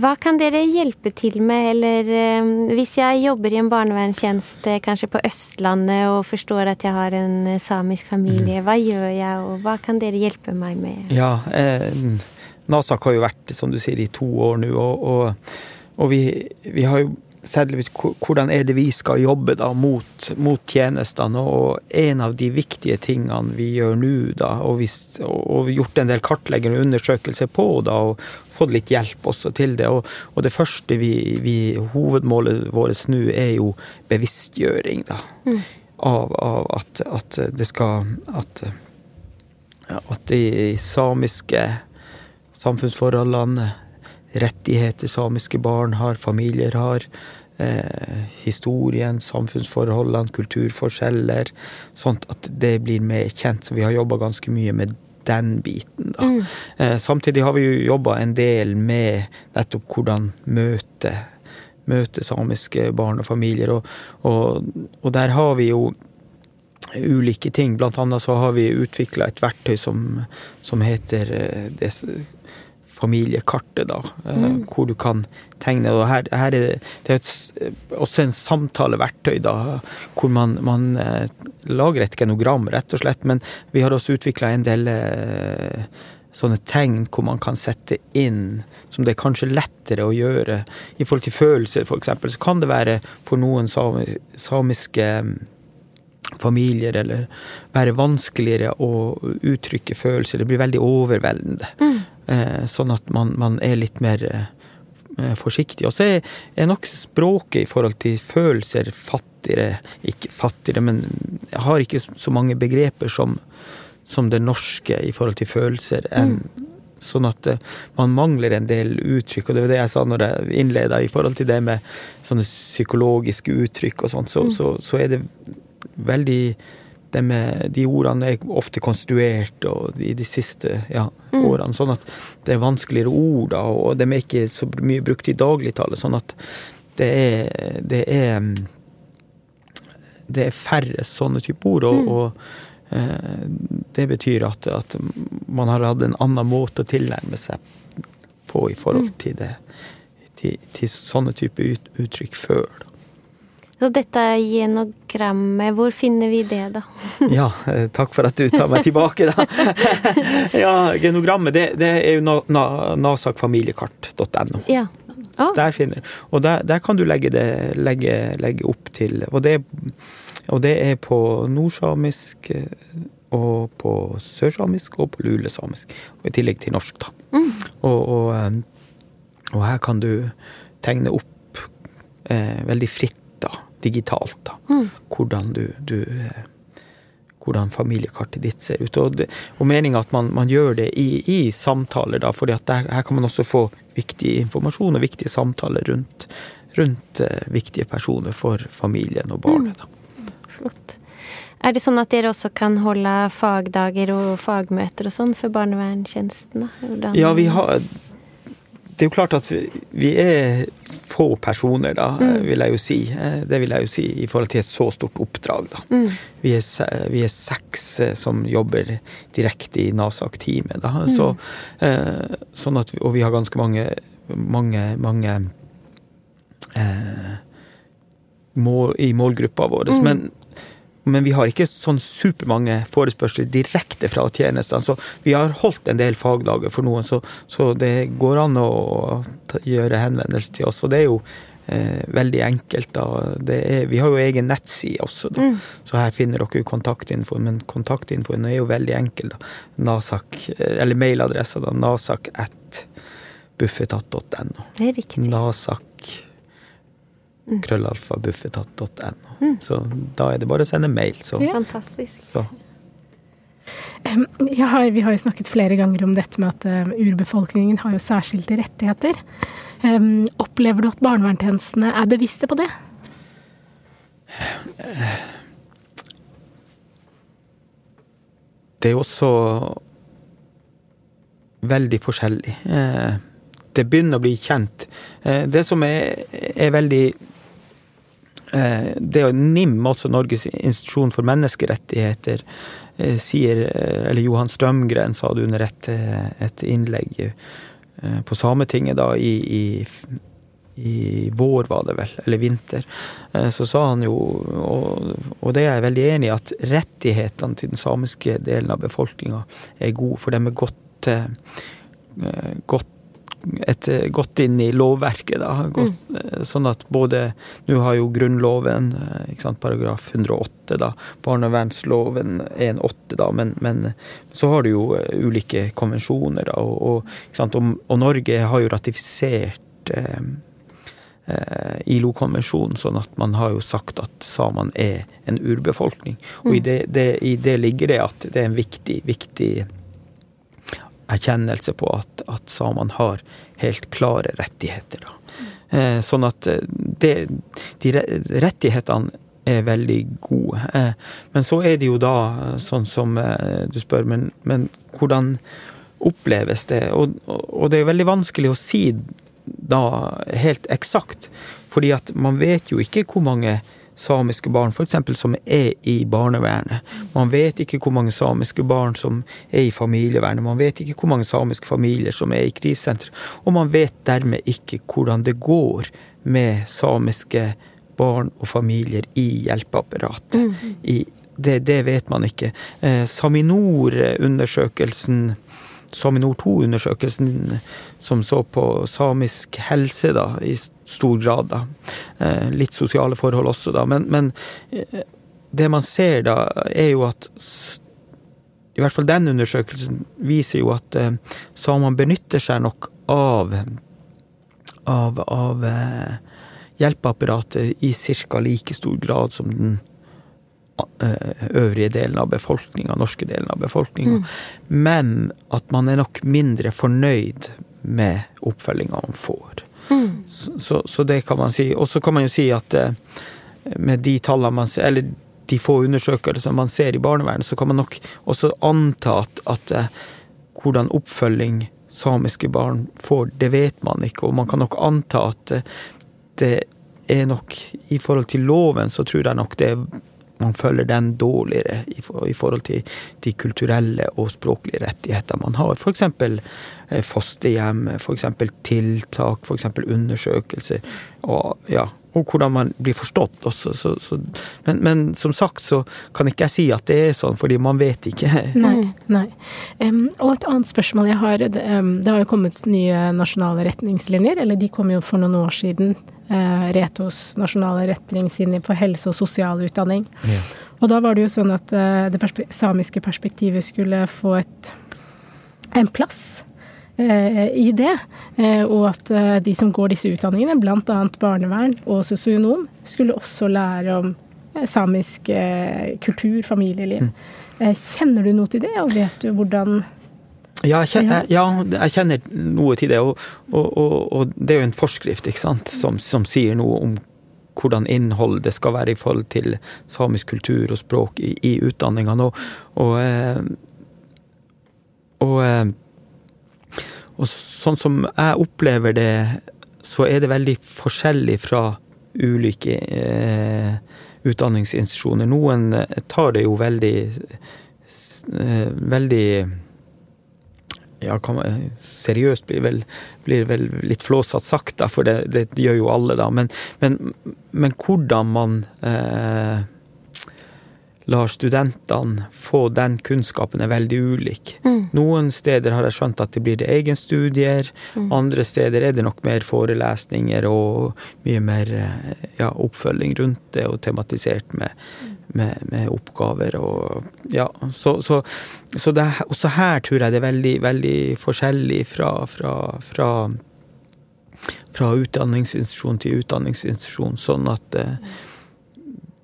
hva kan dere hjelpe til med, eller eh, hvis jeg jobber i en barnevernstjeneste kanskje på Østlandet og forstår at jeg har en eh, samisk familie, hva gjør jeg, og hva kan dere hjelpe meg med? Ja, eh, Nasak har jo vært, som du sier, i to år nå, og, og, og vi, vi har jo hvor- hvordan er det vi skal jobbe da mot, mot tjenestene. Og en av de viktige tingene vi gjør nå, da, og, hvis, og gjort en del kartleggende undersøkelser på, da, og fått litt hjelp også til det. Og, og det første vi, vi Hovedmålet vårt nå er jo bevisstgjøring, da. Av, av at, at det skal At, at de samiske samfunnsforholdene, rettigheter samiske barn har, familier har, eh, historien, samfunnsforholdene, kulturforskjeller. Sånt at det blir mer kjent. Så vi har jobba ganske mye med den biten, da. Mm. Eh, samtidig har vi jo jobba en del med nettopp hvordan møte, møte samiske barn og familier, og, og, og, der har vi jo ulike ting. Blant annet så har vi utvikla et verktøy som, som heter eh, det, familiekartet, da. Eh, mm. Hvor du kan tegne. Og her, her er det, er et, også en samtaleverktøy, da. Hvor man, man eh, lager et genogram, rett og slett. Men vi har også utvikla en del eh, sånne tegn hvor man kan sette inn, som det er kanskje lettere å gjøre i forhold til følelser, f.eks. Så kan det være for noen samiske familier, eller være vanskeligere å uttrykke følelser. Det blir veldig overveldende. Mm. Eh, sånn at man, man, er litt mer eh, forsiktig. Og så er, er nok språket i forhold til følelser fattigere Ikke fattigere, men jeg har ikke så mange begreper som, som det norske i forhold til følelser. enn mm. Sånn at uh, man mangler en del uttrykk, og det var det jeg sa når jeg innleda i forhold til det med sånne psykologiske uttrykk og sånn, så, mm. så, så, er det veldig med De ordene er ofte konstruert og i de siste ja, mm. årene, sånn at det er vanskeligere ord, da, og de er ikke så mye brukt i dagligtale. Sånn at det er, det er det er færre sånne type ord, og, mm. og eh, det betyr at, at, man har hatt en annen måte å tilnærme seg på i forhold mm. til det til, til sånne type uttrykk før. Da. Så dette genogrammet, hvor finner vi det, da? ja, eh, takk for at du tar meg tilbake, da. ja, genogrammet, det, det er jo na, na, nasakfamiliekart.no. Ja. Ah. Der finner Og der, der, kan du legge det legge, legge opp til og det, og det, er på nordsamisk eh, og på sørsamisk og på lulesamisk. Og i tillegg til norsk, da. Mm. Og, og, eh, og, her kan du tegne opp eh, veldig fritt digitalt. da. Mm. Hvordan du, du hvordan familiekartet ditt ser ut. Og, det, og meninga at man, man, gjør det i, i samtaler, da, for her kan man også få viktig informasjon og viktige samtaler rundt, rundt uh, viktige personer for familien og barnet. Da. Mm. Flott. Er det sånn at dere også kan holde fagdager og fagmøter og sånn for barnevernstjenesten? Ja, vi har det er jo klart at vi er få personer, da, mm. vil jeg jo si. Eh, det vil jeg jo si i forhold til et så stort oppdrag, da. Mm. Vi, er, vi, er, seks eh, som jobber direkte i NASAK-teamet, da. Mm. Så, eh, sånn at, og vi har ganske mange, mange, mange eh, mål, i målgruppa vår. Mm. Men men vi har ikke sånn supermange forespørsler direkte fra tjenestene. Så vi har holdt en del fagdager for noen, så, så det går an å ta, gjøre henvendelse til oss. Og det er jo eh, veldig enkelt. da. Er, vi har jo egen nettside også, da. Mm. så her finner dere kontaktinfo. Men kontaktinfoen er jo veldig enkel. da. Nasak, eh, eller mailadressa buffetatt.no. Det er riktig. Nasak mm. krøllalfa Mm. Så da er det bare å sende mail. Så. Ja. Fantastisk. Så. Har, vi har jo snakket flere ganger om dette med at uh, urbefolkningen har jo særskilte rettigheter. Um, opplever du at barnevernstjenestene er bevisste på det? Det er jo også veldig forskjellig. Uh, det begynner å bli kjent. Uh, det som er, er veldig Eh, det er NIM, altså Norges institusjon for menneskerettigheter, eh, sier eh, Eller Johan Strømgren sa det under et, et innlegg på Sametinget da i, i, i, vår, var det vel, eller vinter. Så sa han jo, og, og det er jeg veldig enig i, at rettighetene til den samiske delen av befolkninga er gode, for de er godt, godt et, eh, gått inn i lovverket. Da. Gått, mm. Eh, sånn at både Nå har jo Grunnloven, eh, sant, paragraf 108, da. Barnevernsloven 1.8, da. Men, men, så har du jo ulike konvensjoner, da. Og, og, og, og Norge har jo ratifisert eh, ILO-konvensjonen, sånn at man har jo sagt at samene er en urbefolkning. Og i mm. det, det, i det ligger det at det er en viktig, viktig erkjennelse på at, at samene har helt klare rettigheter. Eh, sånn at det, de rettighetene er veldig gode. Men så er det jo da sånn som du spør, men, men hvordan oppleves det? Og, og, det er veldig vanskelig å si da helt eksakt, fordi at man vet jo ikke hvor mange samiske barn f.eks. som er i barnevernet. Man vet ikke hvor mange samiske barn som er i familievernet. Man vet ikke hvor mange samiske familier som er i krisesenter. Og man vet dermed ikke hvordan det går med samiske barn og familier i hjelpeapparatet. Mm. I, det, det, vet man ikke. Eh, Saminor-undersøkelsen Saminor 2-undersøkelsen som så på samisk helse da, i stor grad. da. Eh, litt sosiale forhold også, da. Men, men eh, det man ser da, er jo at i hvert fall den undersøkelsen viser jo at eh, samene benytter seg nok av av, av hjelpeapparatet i ca. like stor grad som den Eh, øvrige delen av befolkninga, norske delen av befolkninga. Mm. Men at man er nok mindre fornøyd med oppfølginga man får. Så, så, så, det kan man si. Og så kan man jo si at eh, med de tallene man ser, eller de få undersøkelsene man ser i barnevernet, så kan man nok også anta at, at eh, hvordan oppfølging samiske barn får, det vet man ikke. Og man kan nok anta at det er nok I forhold til loven så tror jeg nok det man følger den dårligere i forhold til de kulturelle og språklige rettigheter man har. F.eks. Eh, fosterhjem, f.eks. tiltak, f.eks. undersøkelser. Og, ja, og hvordan man blir forstått også. Så, så, men, men, som sagt så kan ikke jeg si at det er sånn, fordi man vet ikke. Nei. nei. Um, og et annet spørsmål jeg har. Det, um, det har jo kommet nye nasjonale retningslinjer, eller de kom jo for noen år siden Uh, Retos nasjonale retningslinjer for helse og sosial utdanning. Ja. Og da var det jo sånn at uh, det perspe samiske perspektivet skulle få et, en plass i det. Eh, og at eh, de som går disse utdanningene, bl.a. barnevern og sosionom, skulle også lære om eh, samisk kultur, familieliv. Mm. Kjenner du noe til det, og vet du hvordan ja jeg, kjenner, ja, jeg kjenner noe til det. Og, og, og, og, det er jo en forskrift ikke sant, som, som, sier noe om hvordan innhold det skal være i forhold til samisk kultur og språk i, i utdanningene. Og, og, eh, og, sånn som jeg opplever det, så er det veldig forskjellig fra ulike eh, utdanningsinstitusjoner. Noen tar det jo veldig eh, veldig ja, man, seriøst blir vel, blir vel, litt flåsatt sagt, da, for det, det, gjør jo alle, da. Men, men, men hvordan man eh, lar studentene få den kunnskapen, er veldig ulik. Mm. Noen steder har jeg skjønt at det blir det egenstudier. Mm. Andre steder er det nok mer forelesninger og mye mer eh, ja, oppfølging rundt det, og tematisert med, med, med oppgaver og Ja, så, så, så det, også her tror jeg det er veldig, veldig forskjellig fra, fra, fra, fra utdanningsinstitusjon til utdanningsinstitusjon, sånn at eh,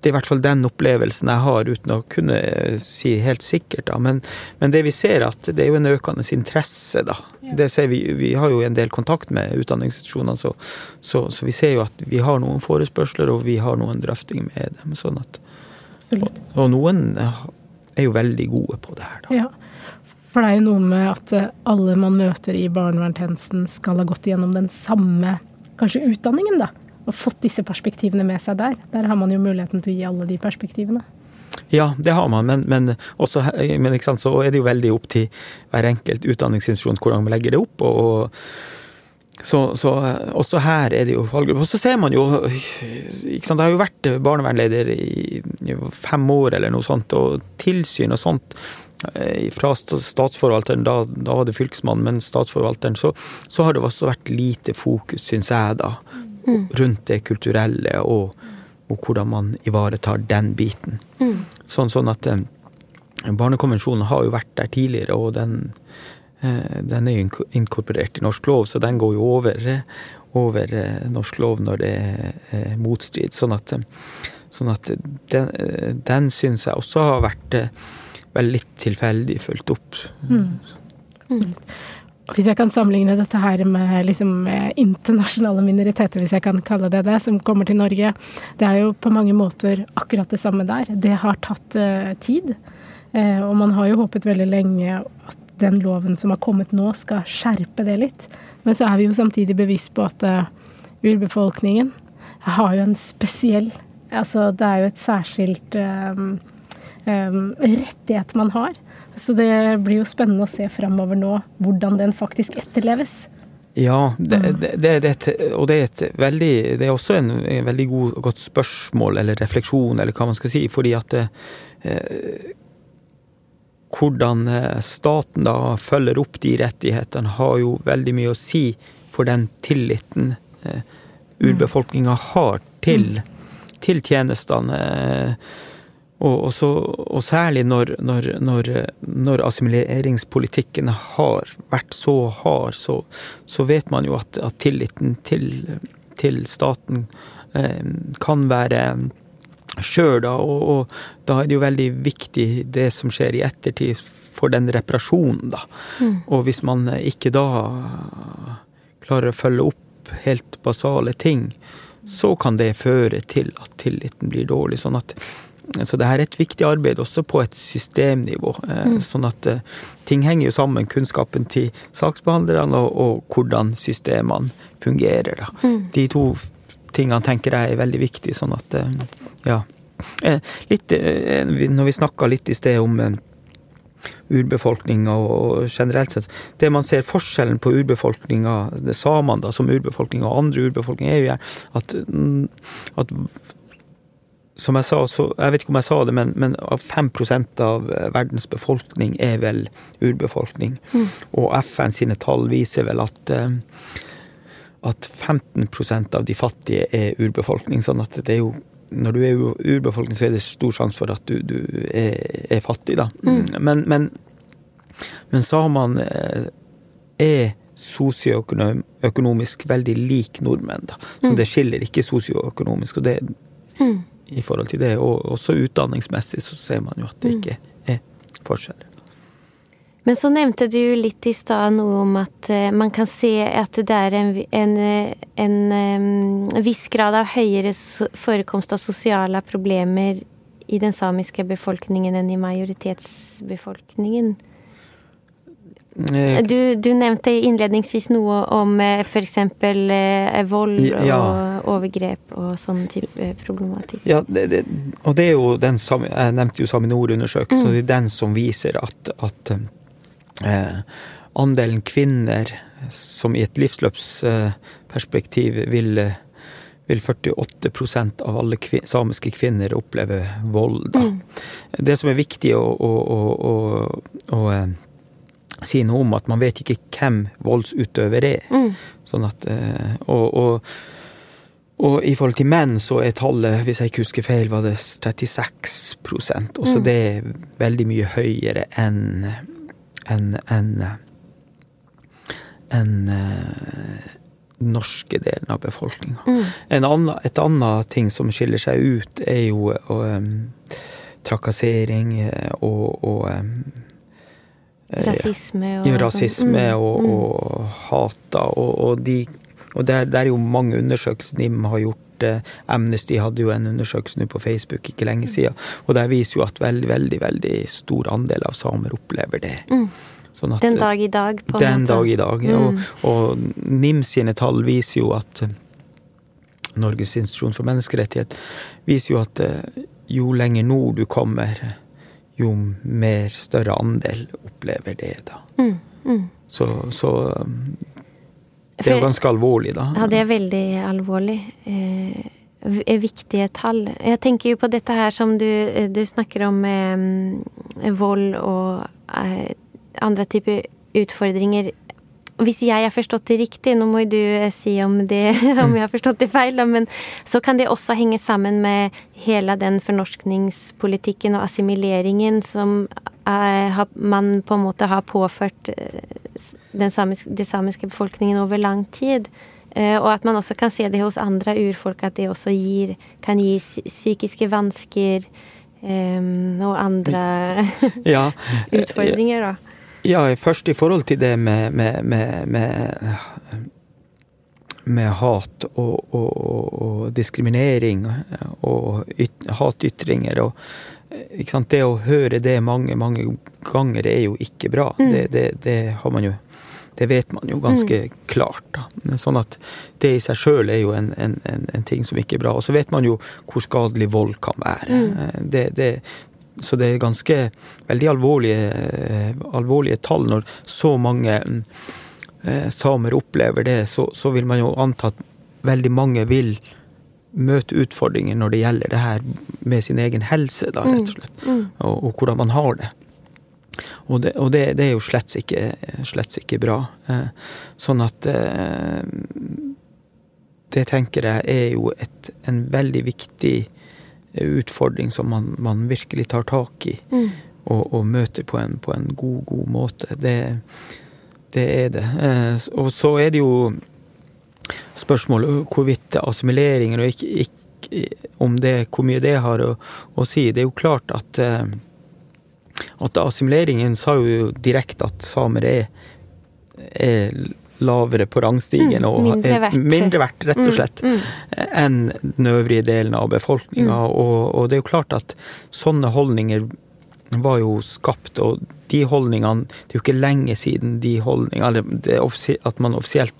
det er i hvert fall den opplevelsen jeg har, uten å kunne si helt sikkert. Da. Men, men det vi ser, at det er jo en økende interesse, da. Det ser vi, vi har jo en del kontakt med utdanningsinstitusjonene, så, så, så, vi ser jo at vi har noen forespørsler, og vi har noen drøftinger med dem. sånn at og, og, noen er jo veldig gode på det her, da. Ja. For det er jo noe med at eh, alle man møter i barnevernstjenesten skal ha gått igjennom den samme kanskje utdanningen, da og fått disse perspektivene med seg der. Der har man jo muligheten til å gi alle de perspektivene. Ja, det har man, men, men, også, men så er det jo veldig opp til hver enkelt utdanningsinstitusjon hvordan man legger det opp. og, og så, så, også her er det jo fallgrupper. Og så ser man jo ikke sant, Jeg har jo vært barnevernleder i fem år eller noe sånt, og tilsyn og sånt eh, fra statsforvalteren, da, da var det fylkesmannen, men statsforvalteren, så, så har det også vært lite fokus, syns jeg, da, mm. rundt det kulturelle og, og, hvordan man ivaretar den biten. Mm. Sånn, sånn, at eh, Barnekonvensjonen har jo vært der tidligere, og den, eh, den er jo inkorporert i norsk lov, så den går jo over, over eh, norsk lov når det er motstrid. Sånn at, sånn at den, den syns jeg også har vært vel litt tilfeldig fulgt opp. Mm. Absolutt. Hvis jeg kan sammenligne dette her med liksom, internasjonale minoriteter, hvis jeg kan kalle det det, som kommer til Norge, det er jo på mange måter akkurat det samme der. Det har tatt uh, tid. Uh, og man har jo håpet veldig lenge at den loven som har kommet nå, skal skjerpe det litt. Men så er vi jo samtidig bevisst på at uh, urbefolkningen har jo en spesiell Altså det er jo et særskilt um, um, rettighet man har. Så det blir jo spennende å se framover nå hvordan den faktisk etterleves. Ja, det, mm. det, det, det, og det er et veldig Det er også en, en veldig god, godt spørsmål eller refleksjon, eller hva man skal si, fordi at eh, Hvordan eh, staten da følger opp de rettighetene, har jo veldig mye å si for den tilliten eh, urbefolkninga har til, mm. til tjenestene. Eh, og, og, så, og særlig når, når, når, når, assimileringspolitikken har vært så hard, så, så vet man jo at, at tilliten til, til staten eh, kan være skjør, da. Og, og, da er det jo veldig viktig det som skjer i ettertid for den reparasjonen, da. Mm. Og hvis man ikke da klarer å følge opp helt basale ting, så kan det føre til at tilliten blir dårlig. Sånn at så det her er et viktig arbeid også på et systemnivå. Eh, mm. Sånn at eh, ting henger jo sammen. Kunnskapen til saksbehandlerne og, og hvordan systemene fungerer. Da. Mm. De to tingene tenker jeg er veldig viktige, sånn at eh, ja. Litt, når vi snakka litt i sted om urbefolkninga og generelt sett Det man ser forskjellen på urbefolkninga, samene som urbefolkning og andre urbefolkninger, er jo at, mm, at som jeg sa, så, jeg vet ikke om jeg sa det, men, men 5% av eh, verdens befolkning er vel urbefolkning. Mm. Og FN sine tall viser vel at, eh, at 15 av de fattige er urbefolkning. Sånn at det er jo når du er urbefolkning, så er det stor sjanse for at du, du er, er, fattig, da. Mm. Men, men, men samene eh, er sosioøkonomisk veldig lik nordmenn, da. Så mm. det skiller ikke sosioøkonomisk. Og det, mm i forhold til det. Og også utdanningsmessig så ser man jo at det mm. ikke er forskjeller. Men så nevnte du litt i stad noe om at uh, man kan se at det er en, en, en viss grad av høyere forekomst av sosiale problemer i den samiske befolkningen enn i majoritetsbefolkningen. Eh, du, du, nevnte innledningsvis noe om eh, f.eks. Eh, vold ja. og overgrep og sånn type problematikk. Ja, det, det, og det er jo den Jeg nevnte jo Saminor-undersøkelsen, mm. det er den som viser at, at eh, andelen kvinner som i et livsløpsperspektiv vil, vil 48% av alle kvin samiske kvinner oppleve vold. Mm. Det som er viktig å, å, å, å si noe om at man vet ikke hvem voldsutøver er. Mm. Sånn at, eh, og, og, og, i forhold til menn så er tallet, hvis jeg ikke husker feil, var det 36% Også mm. det er veldig mye høyere enn enn en, en, uh, norske delen av befolkninga. Mm. et annet ting som skiller seg ut, er jo um, trakassering og, og um, Rasisme og ja, rasisme mm. og, mm. og hata. Og, og, de, og det, er, jo mange undersøkelser NIM har gjort. Amnesty hadde jo en undersøkelse nå på Facebook ikke lenge mm. siden. Og der viser jo at veldig, veldig veldig stor andel av samer opplever det. Mm. Sånn at, den dag i dag, på en den måte. Den dag i dag. Mm. Og, og, NIM sine tall viser jo at Norges institusjon for menneskerettighet viser jo at eh, jo lenger nord du kommer, jo mer større andel opplever det, da. Mm, mm. Så, så, Det er jo ganske alvorlig, da. Ja, det er veldig alvorlig. Eh, viktige tall. Jeg tenker jo på dette her som du, du snakker om eh, vold og eh, andre typer utfordringer hvis jeg har forstått det riktig, nå må du eh, si om, det, om jeg har forstått det feil, men så kan det også henge sammen med hele den fornorskningspolitikken og assimileringen som er, man på en måte har påført eh, den samiske, de samiske befolkningen over lang tid. Eh, og at man også kan se det hos andre urfolk, at det også gir, kan gi psykiske vansker um, og andre ja. utfordringer. da. Ja, først i forhold til det med, med, med, med, med hat og, og, og, diskriminering og yt, hatytringer og Det å høre det mange, mange ganger er jo ikke bra. Mm. Det, det, det, har man jo det vet man jo ganske mm. klart. Da. Sånn at det i seg sjøl er jo en, en, en, en, ting som ikke er bra. Og så vet man jo hvor skadelig vold kan være. Mm. Det, det, så det er ganske veldig alvorlige, eh, alvorlige tall når så mange eh, samer opplever det. Så, så, vil man jo anta at veldig mange vil møte utfordringer når det gjelder det her med sin egen helse, da, rett og slett. Mm. Mm. Og, og, hvordan man har det. Og det, og det, det er jo slett ikke, slett ikke bra. Eh, sånn at Det tenker jeg er jo et, en veldig viktig utfordring som man, man virkelig tar tak i mm. og, og, møter på en, på en, god, god måte. Det, det er det. Eh, og så er det jo spørsmålet hvorvidt assimileringer og ikke, ikke om det, hvor mye det har å, å si. Det er jo klart at, eh, at assimileringen sa jo direkte at samer er, er lavere på rangstigen og mm, mindre verdt. mindre verdt, rett og mm, slett, mm, mm. enn den øvrige delen av befolkninga. Mm. Og, og, det er jo klart at sånne holdninger var jo skapt, og de holdningene Det er jo ikke lenge siden de holdningene At man offisielt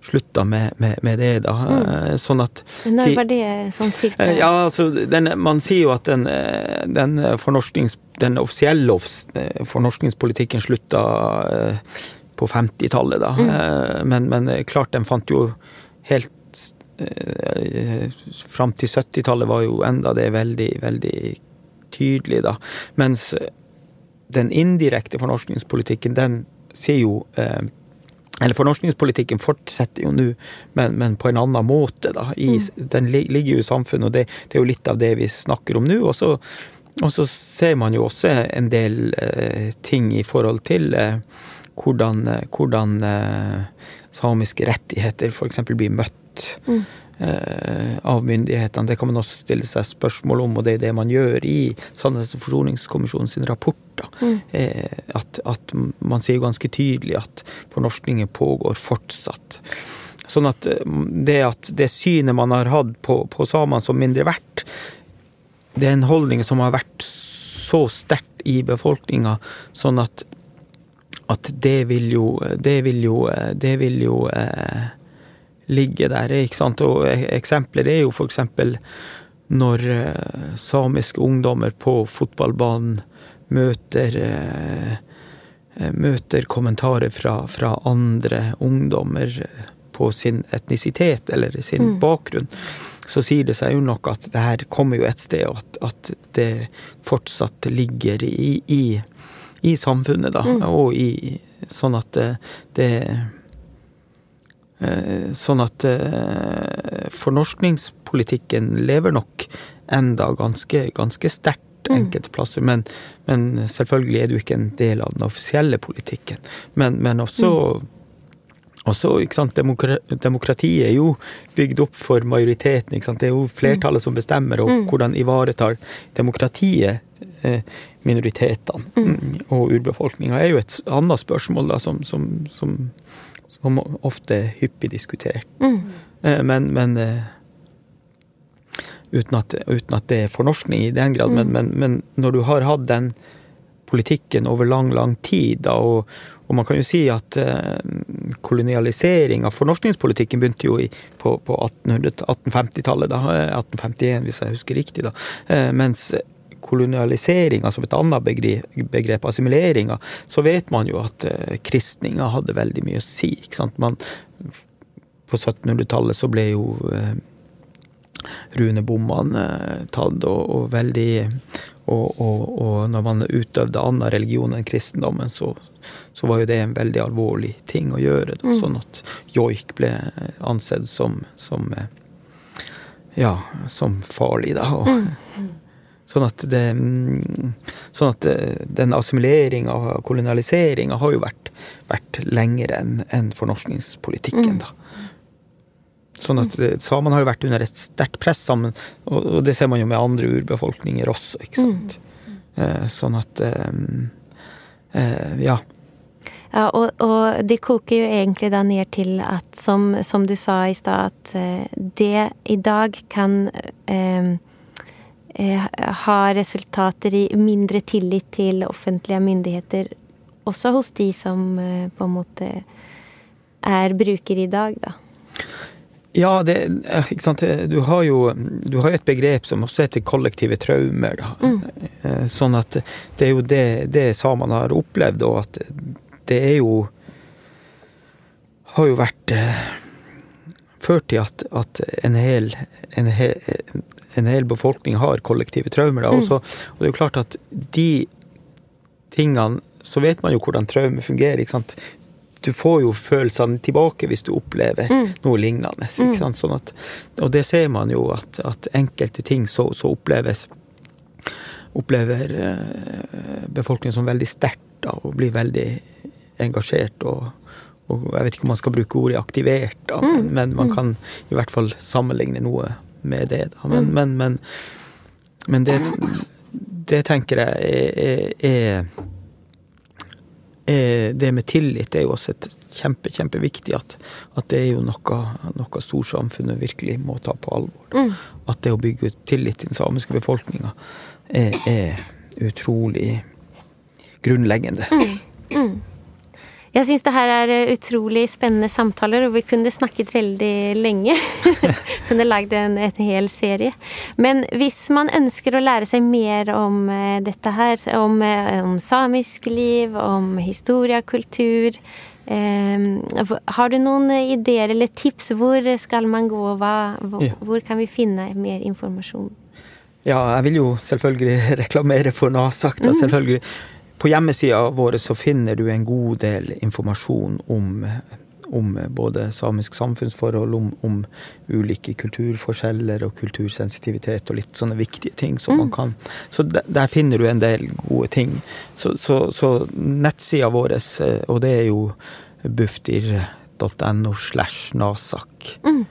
slutta med, med, med, det, da. Mm. Eh, sånn at Når var det sånn cirka? Eh, ja, altså, den, man sier jo at den, eh, den, den offisielle fornorskningspolitikken slutta på 50-tallet, da. Mm. Eh, men, men, klart, den fant jo helt eh, Fram til 70-tallet var jo enda det veldig, veldig tydelig, da. Mens den indirekte fornorskningspolitikken, den sier jo eh, eller fornorskningspolitikken fortsetter jo nå, men, men, på en annen måte. da. I, mm. Den ligger jo i samfunnet, og det, det, er jo litt av det vi snakker om nå. Og så, og så ser man jo også en del eh, ting i forhold til eh, hvordan, eh, hvordan eh, samiske rettigheter f.eks. blir møtt mm. Eh, av myndighetene. Det kan man også stille seg spørsmål om, og det er det man gjør i Sannhets- og forsoningskommisjonens rapporter. rapport. Mm. At, at, man sier ganske tydelig at fornorskningen pågår fortsatt. Sånn at det at det synet man har hatt på, på samene som mindre verdt, det er en holdning som har vært så sterkt i befolkninga, sånn at at det vil jo Det vil jo, det vil jo eh, ligge der, ikke sant. Og eksempler er jo for eksempel når eh, samiske ungdommer på fotballbanen møter eh, møter kommentarer fra, fra, andre ungdommer på sin etnisitet eller sin mm. bakgrunn, så sier det seg jo nok at det her kommer jo et sted, og at, at det fortsatt ligger i, i i samfunnet, da. Mm. Og i Sånn at det, det eh, Sånn at eh, fornorskningspolitikken lever nok enda ganske, ganske sterkt mm. enkelte plasser. Men, men, selvfølgelig er jo ikke en del av den offisielle politikken. Men, men også mm. Også, sant, Demokratiet er jo bygd opp for majoriteten. Det er jo flertallet som bestemmer, og mm. hvordan ivaretar demokratiet eh, minoritetene mm. og urbefolkninga, er jo et annet spørsmål da, som, som, som, som ofte er hyppig diskutert. Mm. Eh, men, men eh, uten, at, uten, at, det er fornorskning i den grad. Men, men, men når du har hatt den politikken over lang, lang tid, da, og, og man kan jo si at eh, kolonialisering av fornorskningspolitikken begynte jo i, på, på 1850-tallet, 1851 eh, hvis jeg husker riktig, da. Eh, mens kolonialiseringa som et annet begrep, begrep assimileringa, så vet man jo at eh, kristninga hadde veldig mye å si. ikke sant? Man, på 1700-tallet så ble jo eh, runebommene eh, tatt, og, og veldig og, og, og, når man utøvde annen religion enn kristendommen, så, så, var jo det en veldig alvorlig ting å gjøre. Da, mm. Sånn at joik ble ansett som, som ja, som farlig, da. Og, mm. Sånn at, det, mm, sånn at den assimileringa og kolonialiseringa har jo vært, vært lenger enn en fornorskningspolitikken, da. Sånn at Samene har jo vært under et sterkt press sammen, og, det ser man jo med andre urbefolkninger også, ikke sant. Mm. Sånn at eh, Ja. Ja, og, og, det koker jo egentlig da ned til at, som, som du sa i stad, at eh, det i dag kan eh, eh, ha resultater i mindre tillit til offentlige myndigheter, også hos de som eh, på en måte er brukere i dag, da. Ja, det, ikke sant? Du har jo du har et begrep som også heter kollektive traumer. Da. Mm. Eh, sånn at det er jo det, det samene har opplevd, og at det er jo Har jo vært eh, ført til at, at en, hel, en, hel, en, hel, befolkning har kollektive traumer. Mm. Også, og det er jo klart at de tingene Så vet man jo hvordan traume fungerer. ikke sant? du får jo følelsene tilbake hvis du opplever mm. noe lignende. Ikke mm. sant? Sånn at, og det ser man jo, at, at enkelte ting så, så oppleves Opplever eh, befolkningen som veldig sterkt og blir veldig engasjert. Og, og, jeg vet ikke om man skal bruke ordet aktivert, da, mm. men, men, man mm. kan i hvert fall sammenligne noe med det. Da. Men, mm. men, men, men det, det tenker jeg er, er er, det med tillit er jo også et kjempe, kjempeviktig. At, at det er jo noe, noe storsamfunnet virkelig må ta på alvor. Mm. At det å bygge ut tillit til den samiske befolkninga er, er, utrolig grunnleggende. Mm. Jeg syns det her er eh, utrolig spennende samtaler, og vi kunne snakket veldig lenge. kunne lagd en, en, hel serie. Men hvis man ønsker å lære seg mer om uh, dette her, om, uh, om, samisk liv, om historie, kultur eh, Har du noen ideer eller tips? Hvor skal man gå? Hva, hvor, ja. hvor kan vi finne mer informasjon? Ja, jeg vil jo selvfølgelig reklamere for Nasak. Da, mm. selvfølgelig. På hjemmesida vår så finner du en god del informasjon om, om både samisk samfunnsforhold, om, om, ulike kulturforskjeller og kultursensitivitet og litt sånne viktige ting som mm. man kan Så der, der, finner du en del gode ting. Så, så, så nettsida vår, eh, og det er jo bufdir.no slash nasak. Mm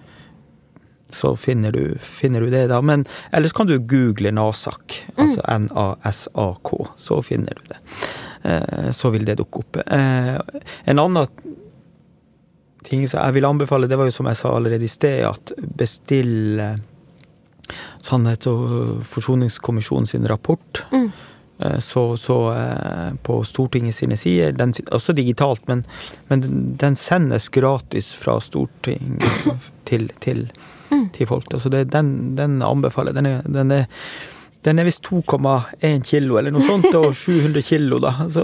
så finner du, finner du, det, da. Men ellers kan du google Nasak, altså mm. N-A-S-A-K, så finner du det. Eh, så vil det dukke opp. Eh, en annen ting som jeg vil anbefale, det var jo som jeg sa allerede i sted, at bestill Sannhets- og forsoningskommisjonen sin rapport. Mm. Eh, så, så, på Stortinget sine sider, den, også digitalt, men, men, den sendes gratis fra Stortinget til, til mm. til folk. Så det, den, den anbefaler Den er, den er, den er visst 2,1 kilo eller noe sånt, og 700 kilo, da. Så,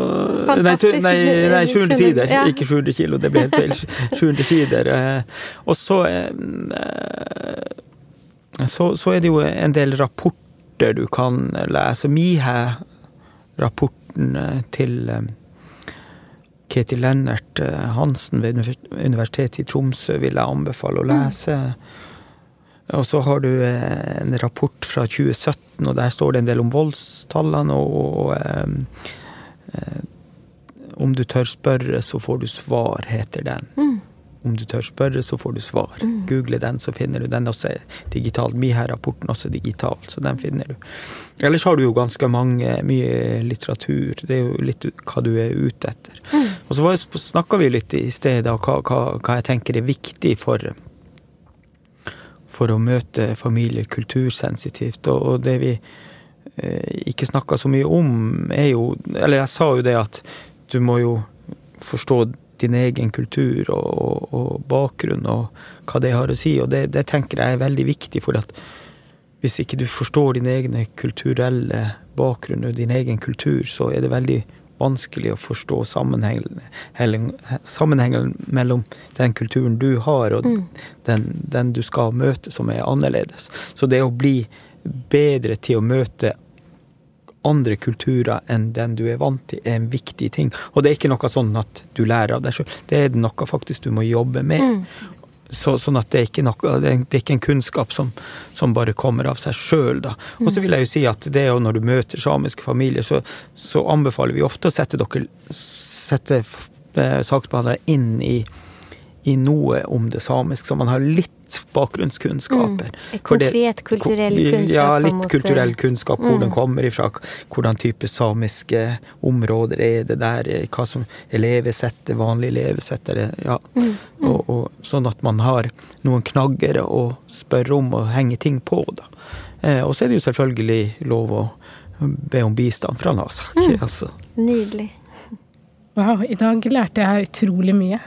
nei, nei, nei, 700 sider, ja. ikke 700 kilo, det ble helt feil. 700 sider. Eh, og så, eh, så, så er det jo en del rapporter du kan lese. Mihe-rapporten eh, til Ketil Lennert Hansen ved Universitetet i Tromsø vil jeg anbefale å mm. lese. Mm. Og så har du eh, en rapport fra 2017, og der står det en del om voldstallene. Og, og eh, eh, om du tør spørre, så får du svar, heter den. Mm. Om du tør spørre, så får du svar. Mm. Google den, så finner du den også digitalt. Miha-rapporten også digital, så den finner du. Ellers har du jo ganske mange, mye litteratur. Det er jo litt hva du er ute etter. Mm. Og så snakka vi litt i stedet om hva, hva, hva jeg tenker er viktig for for å møte familier kultursensitivt. Og, det vi eh, ikke snakka så mye om, er jo Eller jeg sa jo det at du må jo forstå din egen kultur og, og, og bakgrunn og hva det har å si. Og det, det, tenker jeg er veldig viktig, for at hvis ikke du forstår din egen kulturelle bakgrunn og din egen kultur, så er det veldig vanskelig å forstå sammenhengen, sammenhengen mellom den kulturen du har, og mm. den, den, du skal møte, som er annerledes. Så det å bli bedre til å møte andre kulturer enn den du er vant til, er en viktig ting. Og det er ikke noe sånn at du lærer av deg sjøl, det er noe faktisk du må jobbe med. Mm. Så, sånn at det er noe, det er ikke en kunnskap som, som bare kommer av seg sjøl. Og så vil jeg jo si at det er jo når du møter samiske familier, så, så anbefaler vi ofte å sette dere sette eh, saksbehandlere inn i, i, noe om det samiske, så man har litt bakgrunnskunnskaper. Mm. Konkret kulturell kunnskap? Ja, litt kulturell kunnskap. Hvor mm. den kommer ifra, hvordan type samiske områder er det der, hva som er levesettet, vanlig levesett. Ja. Mm. Mm. Og, og, sånn at man har noen knagger å spørre om og henge ting på. da. Eh, og så er det jo selvfølgelig lov å be om bistand fra Nasak. Mm. Altså. Nydelig. Wow, i dag lærte jeg utrolig mye.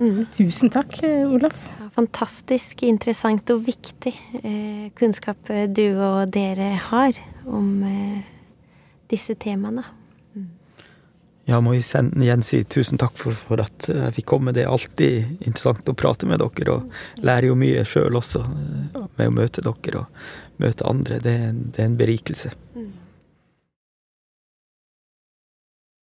Mm. Tusen takk, Olaf. Fantastisk interessant og viktig eh, kunnskap du og dere har om eh, disse temaene. Mm. Ja, må jeg igjen si tusen takk for, for, at jeg fikk komme. Det er alltid interessant å prate med dere, og lærer jo mye sjøl også eh, med å møte dere og møte andre. Det, det er en berikelse.